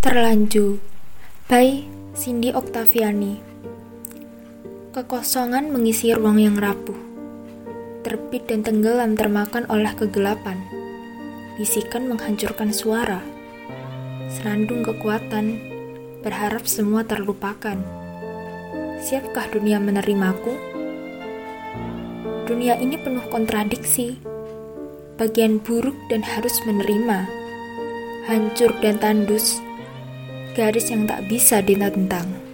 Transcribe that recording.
Terlanjur. By Cindy Oktaviani Kekosongan mengisi ruang yang rapuh. Terbit dan tenggelam termakan oleh kegelapan. Bisikan menghancurkan suara. Senandung kekuatan. Berharap semua terlupakan. Siapkah dunia menerimaku? Dunia ini penuh kontradiksi. Bagian buruk dan harus menerima. Hancur dan tandus garis yang tak bisa ditentang.